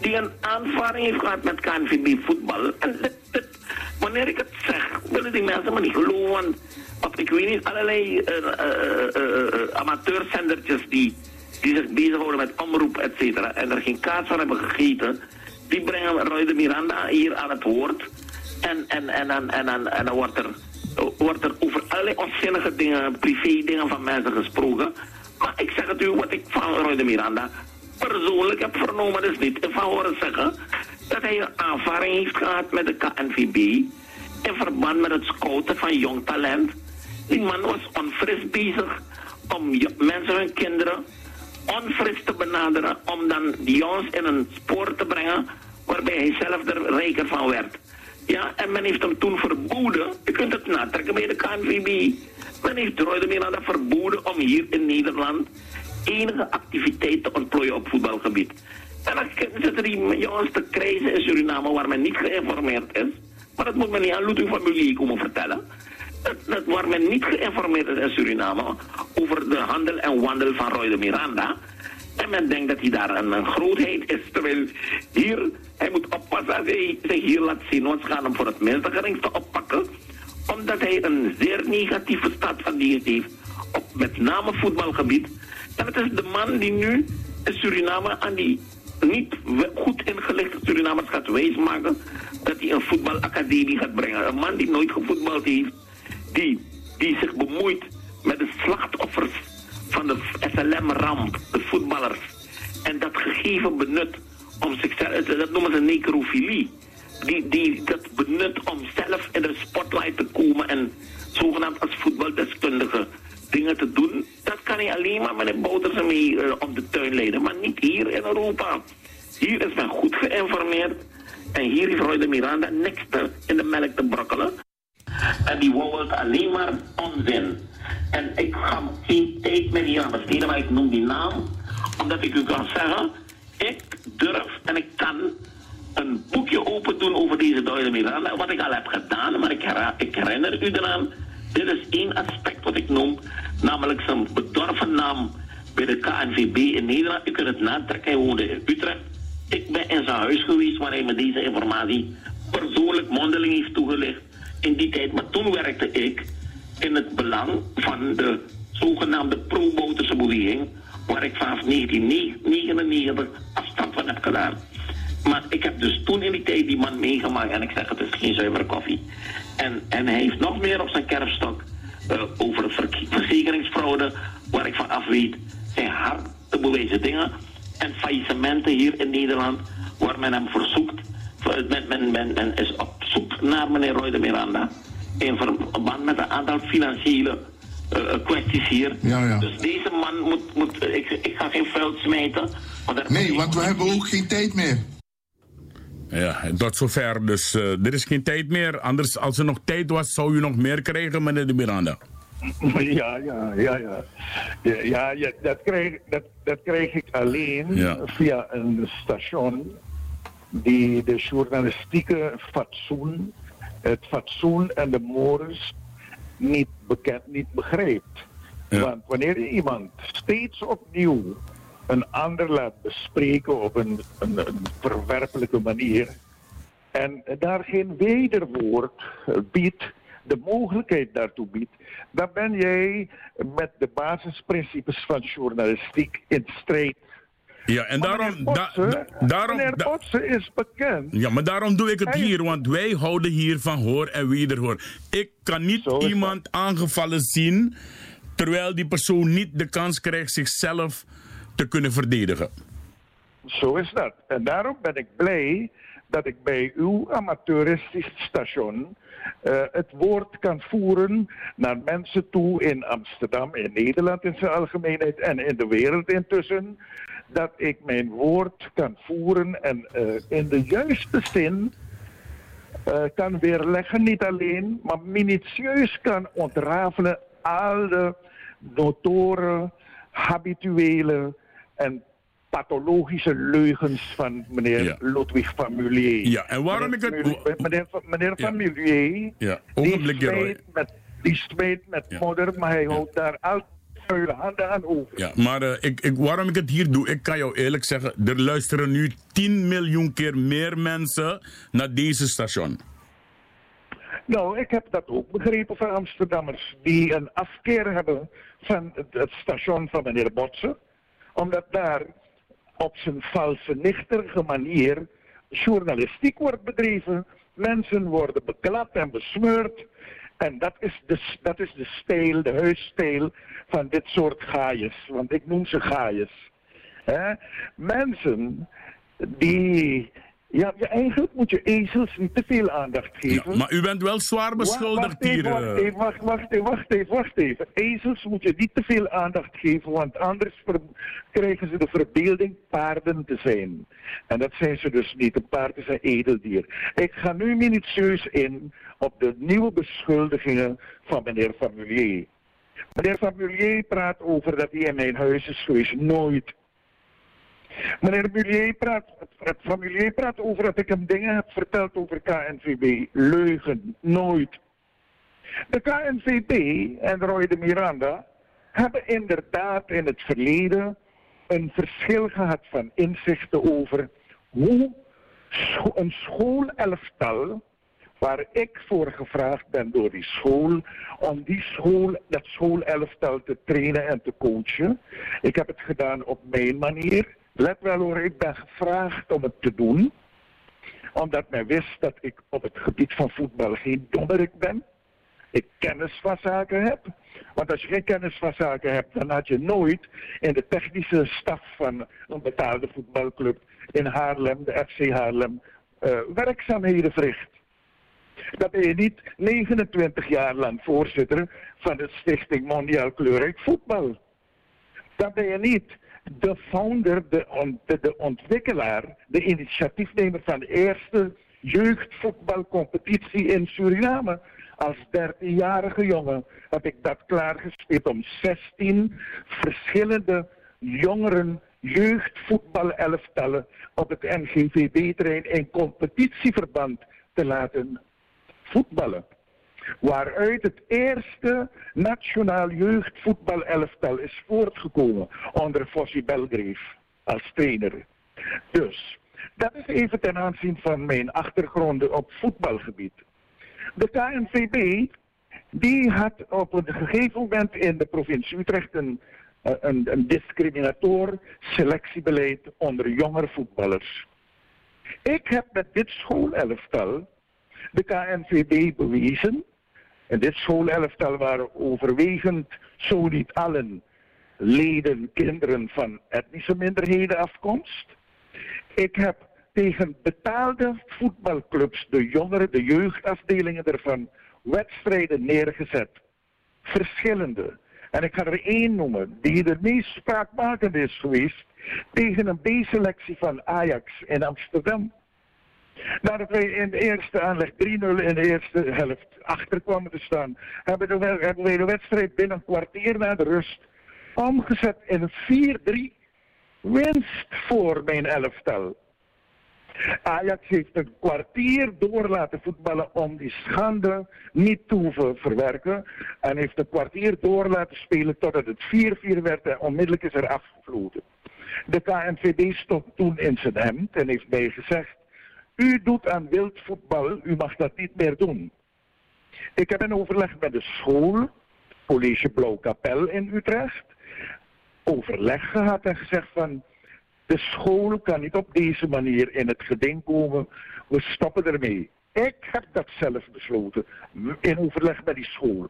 die een aanvaring heeft gehad met KNVB voetbal. En dit, wanneer ik het zeg, willen die mensen me niet geloven. Want ik weet niet, allerlei eh, amateurzendertjes die, die zich bezighouden met omroep, et cetera, en er geen kaas van hebben gegeten, die brengen Roy de Miranda hier aan het woord. En, en, en, en, en, en, en dan wordt er, wordt er over allerlei onzinnige dingen, privé dingen van mensen gesproken. Maar ik zeg het u, wat ik van Roy de Miranda persoonlijk heb vernomen, is niet van horen zeggen dat hij een aanvaring heeft gehad met de KNVB in verband met het scouten van jong talent. Die man was onfris bezig om mensen, hun kinderen, onfris te benaderen, om dan die jongens in een spoor te brengen waarbij hij zelf er rijker van werd. Ja, en men heeft hem toen verboden, je kunt het natrekken bij de KNVB, men heeft Miranda verboden om hier in Nederland enige activiteit te ontplooien op voetbalgebied. En dan zitten die jongens te krijzen in Suriname waar men niet geïnformeerd is. Maar dat moet men niet aan Ludwig van Mulier komen vertellen. Dat, waar men niet geïnformeerd is in Suriname over de handel en wandel van Roy de Miranda. En men denkt dat hij daar een grootheid is. Terwijl hier, hij moet oppassen als hij zich hier laat zien. Ze gaan hem voor het minste oppakken. Omdat hij een zeer negatieve staat van dienst heeft. Op met name voetbalgebied. En het is de man die nu in Suriname aan die niet goed ingelichte Surinamers gaat wijsmaken dat hij een voetbalacademie gaat brengen. Een man die nooit gevoetbald heeft, die, die zich bemoeit met de slachtoffers van de SLM-ramp, de voetballers. En dat gegeven benut om zichzelf, dat noemen ze necrofilie. Die, die dat benut om zelf in de spotlight te komen en zogenaamd als voetbaldeskundige dingen te doen. Dat kan hij alleen maar met een boter mee eh, op de tuin leiden, maar niet hier in Europa. Hier is men goed geïnformeerd en hier heeft Roy de Miranda niks in de melk te brokkelen. En die wouwelt alleen maar onzin. En ik ga geen tijd meer hier aan besteden, maar ik noem die naam. Omdat ik u kan zeggen, ik durf en ik kan een boekje open doen over deze Doyle Miranda. Wat ik al heb gedaan, maar ik, ik herinner u eraan. Dit is één aspect wat ik noem, namelijk zijn bedorven naam bij de KNVB in Nederland. U kunt het natrekken, hij woonde in Utrecht. Ik ben in zijn huis geweest waar hij me deze informatie persoonlijk mondeling heeft toegelicht in die tijd. Maar toen werkte ik in het belang van de zogenaamde pro-Bouterse beweging, waar ik vanaf 1999 afstand van heb gedaan. Maar ik heb dus toen in die tijd die man meegemaakt en ik zeg het is geen zuivere koffie. En, en hij heeft nog meer op zijn kerfstok eh, over ver- verzekeringsfraude, waar ik van af weet, zijn hard te bewijzen dingen. En faillissementen hier in Nederland, waar men hem verzoekt. Men, men, men, men is op zoek naar meneer Roy de Miranda. In verband met een aantal financiële eh, kwesties hier. Ja, ja. Dus deze man moet, moet ik, ik ga geen vuil smijten. Want nee, want we hebben ook geen tijd meer. Ja, en tot zover. Dus eh, er is geen tijd meer. Anders, als er nog tijd was, zou u nog meer krijgen, meneer de Miranda. Ja, ja, ja, ja. Ja, ja, ja, dat, krijg, dat, dat krijg ik alleen Ja. via een station die de journalistieke fatsoen, het fatsoen en de mores niet bekend, niet begrijpt. Want wanneer je iemand steeds opnieuw een ander laat bespreken op een, een, een verwerpelijke manier en daar geen wederwoord biedt, de mogelijkheid daartoe biedt, dan ben jij met de basisprincipes van journalistiek in strijd. Ja, en daarom... da- da- daarom Meneer is bekend. ja, maar daarom doe ik het Hij- hier, want wij houden hier van hoor en wederhoor. Ik kan niet iemand aangevallen zien, terwijl die persoon niet de kans krijgt zichzelf te kunnen verdedigen. Zo is dat. En daarom ben ik blij dat ik bij uw amateuristisch station eh, het woord kan voeren naar mensen toe in Amsterdam, in Nederland in zijn algemeenheid en in de wereld intussen. Dat ik mijn woord kan voeren en eh, in de juiste zin eh, kan weerleggen, niet alleen, maar minutieus kan ontrafelen al de notoren, habituele en pathologische leugens van meneer Ja. Ludwig van Mulier. Ja, en waarom ik het- Meneer, meneer, van- meneer van Mulier, Ja, die smijt met, die smijt met modder, maar hij houdt daar altijd handen aan over. Ja, maar eh, ik, ik, waarom ik het hier doe, ik kan jou eerlijk zeggen, er luisteren nu 10 miljoen keer meer mensen naar deze station. Nou, ik heb dat ook begrepen van Amsterdammers die een afkeer hebben van het, het station van meneer Botsen. Omdat daar op zijn valse, nichterige manier journalistiek wordt bedreven. Mensen worden beklad en besmeurd. En dat is de, dat is de stijl, de huisstijl van dit soort gaaiers. Want ik noem ze gaaiers. Mensen die... Ja, ja, eigenlijk moet je ezels niet te veel aandacht geven. Maar u bent wel zwaar beschuldigd hier. wacht eh. even, wacht, wacht even, wacht even, wacht even. Ezels moet je niet te veel aandacht geven, want anders krijgen ze de verbeelding paarden te zijn. En dat zijn ze dus niet. Een paard is een edeldier. Ik ga nu minutieus in op de nieuwe beschuldigingen van meneer Van Mulier. Meneer Van Mulier praat over dat hij in mijn huis is geweest. Nooit. Meneer Mulier praat, het Van Mulier praat over dat ik hem dingen heb verteld over KNVB. Leugen. Nooit. De KNVB en Roy de Miranda hebben inderdaad in het verleden een verschil gehad van inzichten over hoe een schoolelftal, waar ik voor gevraagd ben door die school, om die school, dat schoolelftal te trainen en te coachen. Ik heb het gedaan op mijn manier. Let wel hoor, ik ben gevraagd om het te doen omdat men wist dat ik op het gebied van voetbal geen dommerik ben. Ik kennis van zaken heb. Want als je geen kennis van zaken hebt, dan had je nooit in de technische staf van een betaalde voetbalclub in Haarlem, de FC Haarlem, eh, werkzaamheden verricht. Dan ben je niet 29 jaar lang voorzitter van de Stichting Mondiaal Kleurrijk Voetbal. Dan ben je niet de founder, de, de ontwikkelaar, de initiatiefnemer van de eerste jeugdvoetbalcompetitie in Suriname. Als 13-jarige jongen heb ik dat klaargespeeld om 16 verschillende jongeren jeugdvoetbalelftallen op het NGVB-terrein in competitieverband te laten voetballen. Waaruit het eerste nationaal jeugdvoetbalelftal is voortgekomen onder Fossi Belgrave als trainer. Dus, dat is even ten aanzien van mijn achtergronden op voetbalgebied. De KNVB, die had op een gegeven moment in de provincie Utrecht een, een, een discriminator selectiebeleid onder jongere voetballers. Ik heb met dit schoolelftal de KNVB bewezen. En dit schoolelftal waren overwegend, zo niet allen, leden, kinderen van etnische minderheden afkomst. Ik heb tegen betaalde voetbalclubs, de jongeren, de jeugdafdelingen ervan, wedstrijden neergezet. Verschillende. En ik ga er één noemen, die de meest spraakmakend is geweest, tegen een B-selectie van Ajax in Amsterdam. Nadat wij in de eerste aanleg 3-0 in de eerste helft achter kwamen te staan, hebben, de, wij de wedstrijd binnen een kwartier na de rust omgezet in een 4-3 winst voor mijn elftal. Ajax heeft een kwartier door laten voetballen om die schande niet te verwerken. En heeft een kwartier door laten spelen totdat het 4-4 werd en onmiddellijk is er afgevloten. De KNVB stond toen in zijn hemd en heeft mij gezegd, u doet aan wild voetbal, u mag dat niet meer doen. Ik heb een overleg met de school, College Blauwkapel in Utrecht, overleg gehad en gezegd van, de school kan niet op deze manier in het geding komen, we stoppen ermee. Ik heb dat zelf besloten, in overleg met die school.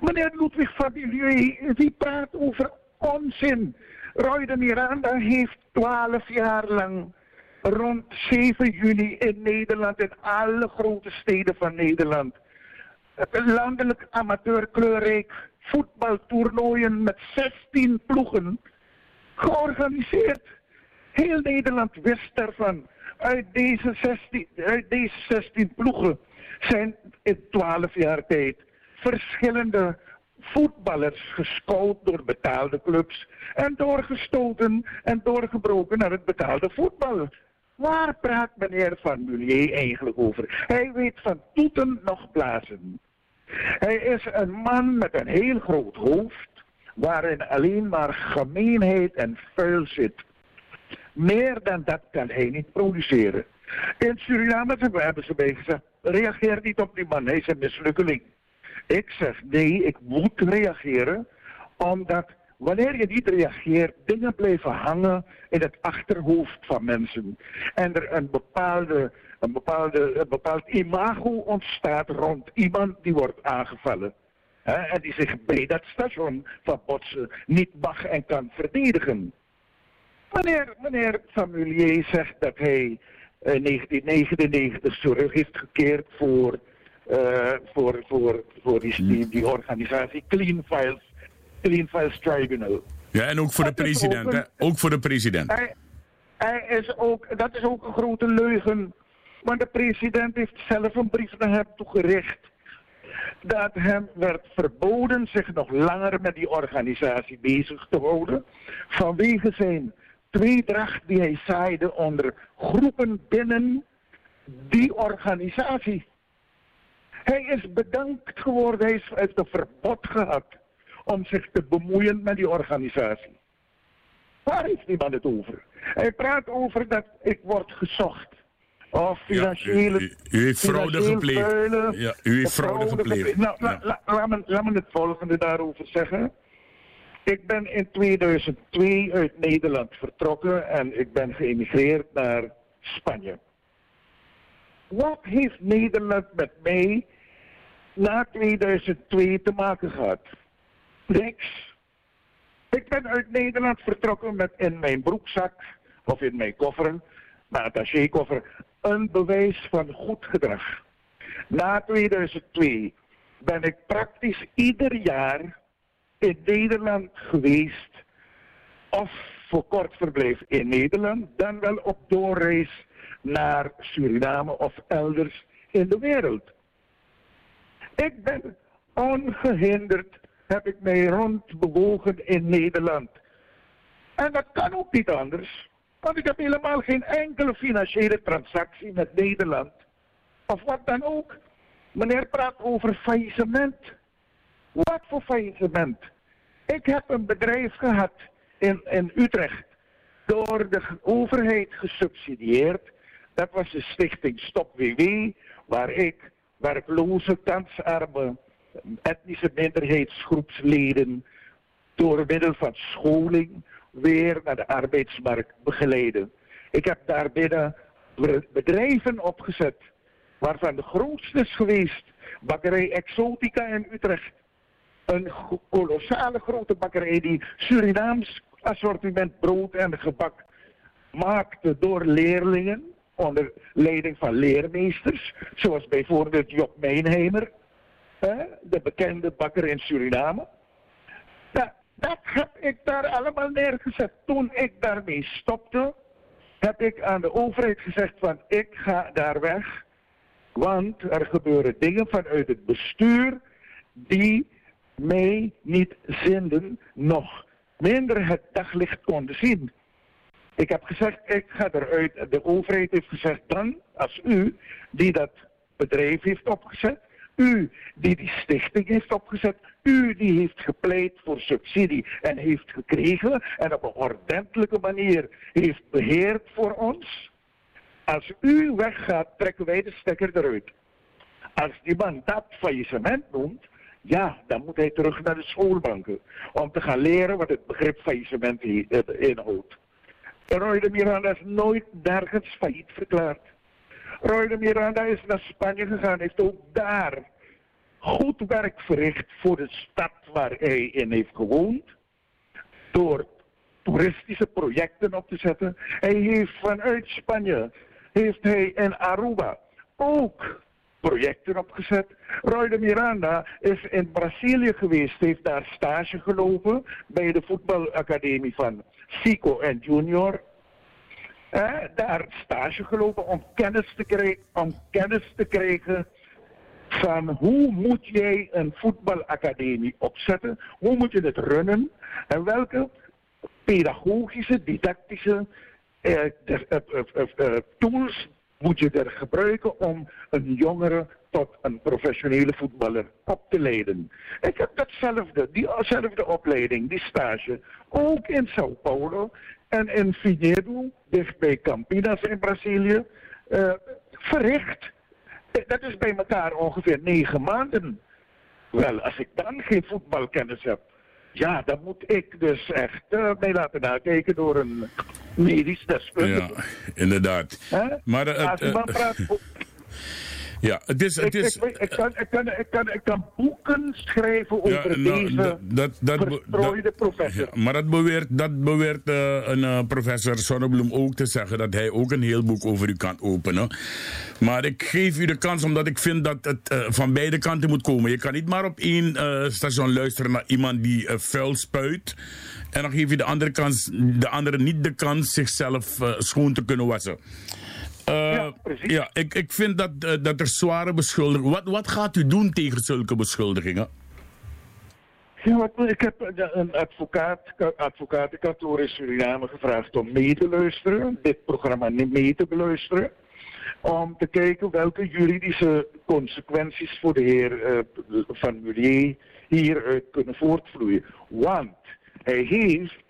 Meneer Ludwig Fabilieu, die praat over onzin. Roy de Miranda heeft twaalf jaar lang rond 7 juni in Nederland, in alle grote steden van Nederland, een landelijk amateurkleurrijk voetbaltoernooien met 16 ploegen georganiseerd. Heel Nederland wist daarvan. Uit deze 16, uit deze 16 ploegen zijn in 12 jaar tijd verschillende voetballers gescout door betaalde clubs en doorgestoten en doorgebroken naar het betaalde voetbal. Waar praat meneer Van Mulier eigenlijk over? Hij weet van toeten nog blazen. Hij is een man met een heel groot hoofd, waarin alleen maar gemeenheid en vuil zit. Meer dan dat kan hij niet produceren. In Suriname hebben ze bij gezegd, reageer niet op die man, hij is een mislukkeling. Ik zeg nee, ik moet reageren, omdat wanneer je niet reageert, dingen blijven hangen in het achterhoofd van mensen. En er een, bepaalde, een, bepaalde, een bepaald imago ontstaat rond iemand die wordt aangevallen. Hè, en die zich bij dat station van Botsen niet mag en kan verdedigen. Meneer, meneer Samuelier zegt dat hij in 1999 terug heeft gekeerd voor, uh, voor, voor, voor die, die, die, organisatie Clean Files, Tribunal. Ja, en ook voor de president, ook? Ook voor de president. Hij, hij is ook, dat is ook een grote leugen. Want de president heeft zelf een brief naar hem toegericht. Dat hem werd verboden zich nog langer met die organisatie bezig te houden. Vanwege zijn tweedracht die hij zaaide onder groepen binnen die organisatie. Hij is bedankt geworden, hij heeft een verbod gehad om zich te bemoeien met die organisatie. Waar heeft niemand het over? Hij praat over dat ik word gezocht. Of financiële... Ja, u, u, u, heeft fraude gepleegd. Ja, u heeft fraude gepleegd. Nou, ja. la, la, laat, me, laat me het volgende daarover zeggen. Ik ben in 2002 uit Nederland vertrokken en ik ben geëmigreerd naar Spanje. Wat heeft Nederland met mij na 2002 te maken gehad? Niks. Ik ben uit Nederland vertrokken met in mijn broekzak of in mijn koffer, mijn attachekoffer, een bewijs van goed gedrag. Na 2002 ben ik praktisch ieder jaar in Nederland geweest. Of voor kort verblijf in Nederland. Dan wel op doorreis naar Suriname of elders in de wereld. Ik ben ongehinderd, heb ik mij rondbewogen in Nederland. En dat kan ook niet anders. Want ik heb helemaal geen enkele financiële transactie met Nederland. Of wat dan ook. Meneer praat over faillissement. Wat voor faillissement? Ik heb een bedrijf gehad in, in Utrecht. Door de overheid gesubsidieerd. Dat was de stichting Stop WW. Waar ik werkloze, kansarme, etnische minderheidsgroepsleden. door middel van scholing weer naar de arbeidsmarkt begeleiden. Ik heb daarbinnen bedrijven opgezet. Waarvan de grootste is geweest. Bakkerij Exotica in Utrecht een kolossale grote bakkerij die Surinaams assortiment brood en gebak maakte door leerlingen onder leiding van leermeesters, zoals bijvoorbeeld Job Meenheimer, de bekende bakker in Suriname. Dat, heb ik daar allemaal neergezet. Toen ik daarmee stopte, heb ik aan de overheid gezegd van ik ga daar weg, want er gebeuren dingen vanuit het bestuur die mij niet zenden, nog minder het daglicht konden zien. Ik heb gezegd, ik ga eruit. De overheid heeft gezegd, dan, als u, die dat bedrijf heeft opgezet, u die die stichting heeft opgezet, u die heeft gepleit voor subsidie en heeft gekregen en op een ordentelijke manier heeft beheerd voor ons. Als u weggaat, trekken wij de stekker eruit. Als die man dat faillissement noemt, ja, dan moet hij terug naar de schoolbanken. Om te gaan leren wat het begrip faillissement inhoudt. Roy de Miranda is nooit nergens failliet verklaard. Roy de Miranda is naar Spanje gegaan, heeft ook daar goed werk verricht voor de stad waar hij in heeft gewoond. Door toeristische projecten op te zetten. Hij heeft vanuit Spanje, heeft hij in Aruba ook projecten opgezet. Roy de Miranda is in Brazilië geweest, heeft daar stage gelopen bij de voetbalacademie van Fico en Junior. Daar stage gelopen om kennis te krijgen, om kennis te krijgen van hoe moet jij een voetbalacademie opzetten? Hoe moet je het runnen? En welke pedagogische, didactische eh, eh, eh, eh, tools moet je er gebruiken om een jongere tot een professionele voetballer op te leiden. Ik heb datzelfde, diezelfde opleiding, die stage, ook in Sao Paulo en in Vinhedo, dicht bij Campinas in Brazilië, eh, verricht. Eh, Dat is bij elkaar ongeveer negen maanden. Wel, als ik dan geen voetbalkennis heb, ja, dan moet ik dus echt eh, mee laten nakijken door een medisch deskundige. Ja, inderdaad. Maar als je praat, ja, het is... Het ik, is ik, kan, ik, kan, ik, kan, ik kan boeken schrijven over nou, deze dat- dat, verstrooide professor. Ja, maar dat beweert, dat beweert eh, een eh, professor Sonnebloem ook te zeggen dat hij ook een heel boek over u kan openen. Maar ik geef u de kans omdat ik vind dat het eh, van beide kanten moet komen. Je kan niet maar op één station luisteren naar iemand die vuil spuit. En dan geef je de andere, kans, de andere niet de kans zichzelf schoon te kunnen wassen. Eh, ja, ik, ik vind dat, eh, dat er zware beschuldigingen... Wat, wat gaat u doen tegen zulke beschuldigingen? Ja, wat, ik heb eh, een advocaat, advocatenkantoor in Suriname gevraagd om mee te luisteren, dit programma niet mee te beluisteren, om te kijken welke juridische consequenties voor de heer Van Mulier hieruit kunnen voortvloeien. Want hij heeft,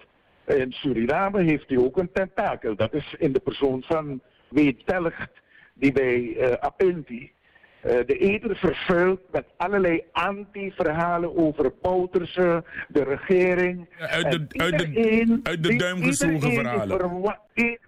in Suriname heeft hij ook een tentakel, dat is in de persoon van Weet Telgt, die bij eh Apinti eh, de eder vervuilt met allerlei anti-verhalen over Bouterse, de regering. Uit de, En uit de, uit de duim gezogen verhalen.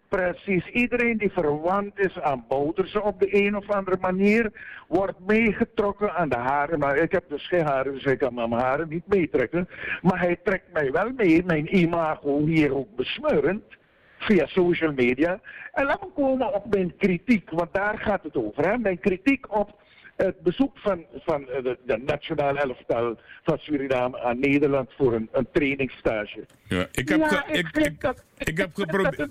precies, iedereen die verwant is aan Bouterse op de een of andere manier, wordt meegetrokken aan de haren. Maar ik heb dus geen haren, dus ik kan mijn haren niet meetrekken. Maar hij trekt mij wel mee, mijn imago hier ook besmeurend via social media. En laat me komen op mijn kritiek, want daar gaat het over. Hè? Mijn kritiek op het bezoek van, van eh, de, de nationale elftal van Suriname aan Nederland voor een, een trainingsstage. Ja, ik heb, Ja, ik ik, vind ik, dat- ik heb geprobeerd.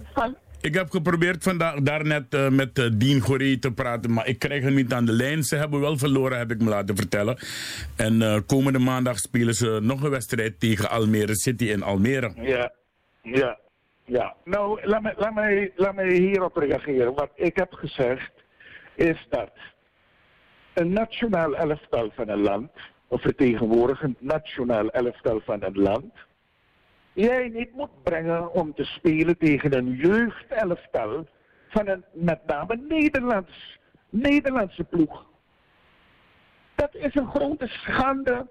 Ik heb geprobeerd vandaag daarnet eh, met eh, Dien Goree te praten, maar ik krijg hem niet aan de lijn. Ze hebben wel verloren, heb ik me laten vertellen. En komende maandag spelen ze nog een wedstrijd tegen Almere City in Almere. Ja, ja, ja. Nou, laat me, laat me, laat me hierop reageren. Wat ik heb gezegd is dat een nationaal elftal van een land, of vertegenwoordigend nationaal elftal van een land, jij niet moet brengen om te spelen tegen een jeugdelftal van een met name Nederlands, Nederlandse ploeg. Dat is een grote schande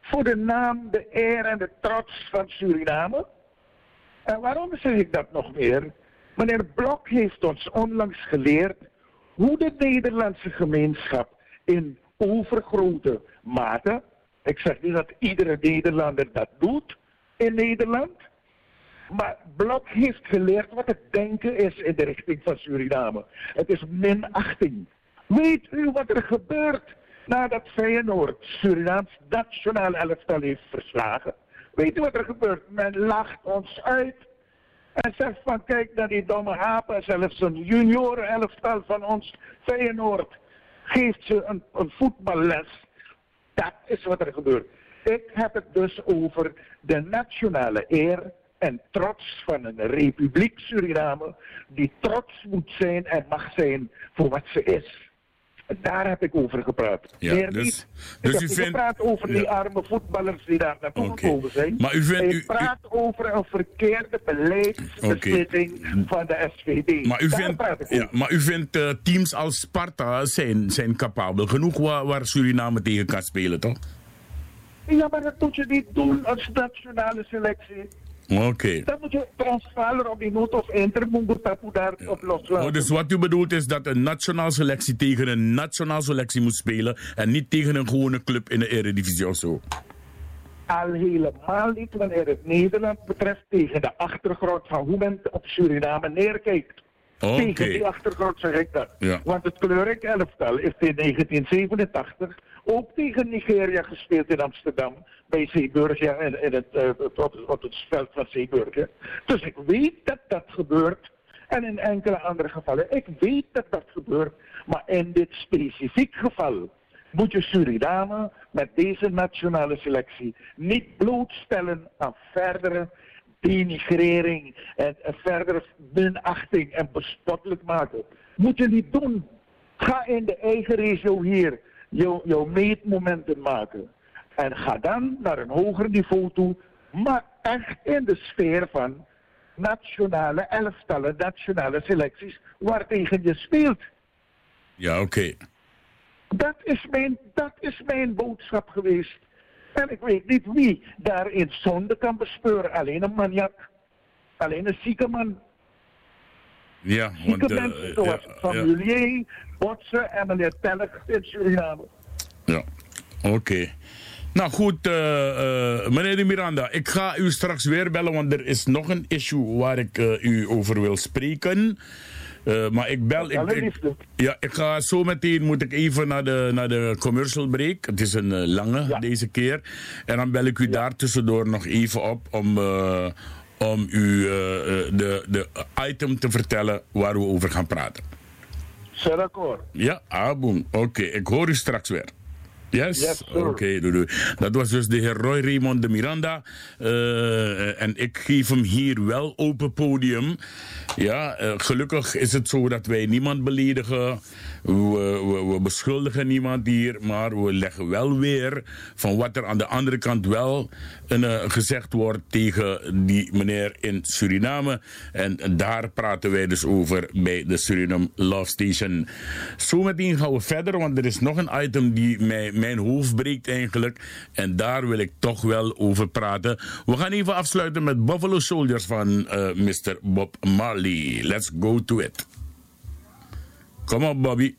voor de naam, de eer en de trots van Suriname. En waarom zeg ik dat nog meer? Meneer Blok heeft ons onlangs geleerd hoe de Nederlandse gemeenschap in overgrote mate, ik zeg niet dat iedere Nederlander dat doet in Nederland, maar Blok heeft geleerd wat het denken is in de richting van Suriname. Het is minachting. Weet u wat er gebeurt nadat Feyenoord Surinaams nationaal elftal heeft verslagen? Weet u wat er gebeurt? Men lacht ons uit. En zegt van kijk naar die domme apen. Zelfs een junioren elftal van ons Feyenoord geeft ze een, een voetballes. Dat is wat er gebeurt. Ik heb het dus over de nationale eer en trots van een republiek Suriname, die trots moet zijn en mag zijn voor wat ze is. Daar heb ik over gepraat. Ja, Meer dus- niet. dus ik u vindt- gepraat over die arme voetballers die daar naartoe Oké. gekomen zijn. Maar u vindt- ik u- u- praat over een verkeerde beleidsbeslissing van de SVD. Maar u Daar vindt, ja, maar u vindt teams als Sparta zijn, zijn capabel genoeg waar, waar Suriname tegen kan spelen, toch? Ja, maar dat moet je niet doen als nationale selectie. Oké. Dan moet je Transvaal, Robin Hood of Intermungo Tapu daar op loslaten. Oh, dus wat u bedoelt is dat een nationaal selectie tegen een nationaal selectie moet spelen en niet tegen een gewone club in de Eredivisie of zo. Al helemaal niet wanneer het Nederland betreft tegen de achtergrond van hoe men op Suriname neerkijkt. Oké. Tegen die achtergrond zeg ik dat. Ja. Want het kleurrijk elftal heeft in 1987 ook tegen Nigeria gespeeld in Amsterdam. Bij Zeeburgia en in het, eh, op, op het veld van Zeeburgia. Dus ik weet dat dat gebeurt. En in enkele andere gevallen. Ik weet dat dat gebeurt. Maar in dit specifiek geval moet je Suriname met deze nationale selectie niet blootstellen aan verdere denigrering en, verdere minachting en bespottelijk maken. Moet je niet doen. Ga in de eigen regio hier jouw meetmomenten maken. En ga dan naar een hoger niveau toe, maar echt in de sfeer van nationale elftallen, nationale selecties waartegen je speelt. Ja, oké. Dat is, mijn, dat is mijn boodschap geweest. En ik weet niet wie daarin zonde kan bespeuren. Alleen een maniak. Alleen een zieke man. Ja, Zieke want... eh, mensen ja, zoals ja, Familier, Botsen en meneer Telk in Suriname. ja. Oké. Nou goed, eh, meneer de Miranda, ik ga u straks weer bellen, want er is nog een issue waar ik eh, u over wil spreken. Maar ik bel. Ik, ik- ja, ik ga zo meteen moet ik even naar de, naar de commercial break. Het is een lange deze keer. En dan bel ik u daar tussendoor nog even op om, om u de, de item te vertellen waar we over gaan praten. C'est d'accord. Ja, ah. Oké, ik hoor u straks weer. Yes? Yes, Oké, sir. doei, doei. Dat was dus de heer Roy Raymond de Miranda. Eh, en ik geef hem hier wel open podium. Ja, eh, gelukkig is het zo dat wij niemand beledigen. We, we, we beschuldigen niemand hier. Maar we leggen wel weer van wat er aan de andere kant wel eh, gezegd wordt tegen die meneer in Suriname. En daar praten wij dus over bij de Suriname Love Station. Zometeen gaan we verder, want er is nog een item die mij, mijn hoofd breekt eigenlijk. En daar wil ik toch wel over praten. We gaan even afsluiten met Buffalo Soldiers van eh, Mr. Bob Marley. Let's go to it. Kom op, Bobby.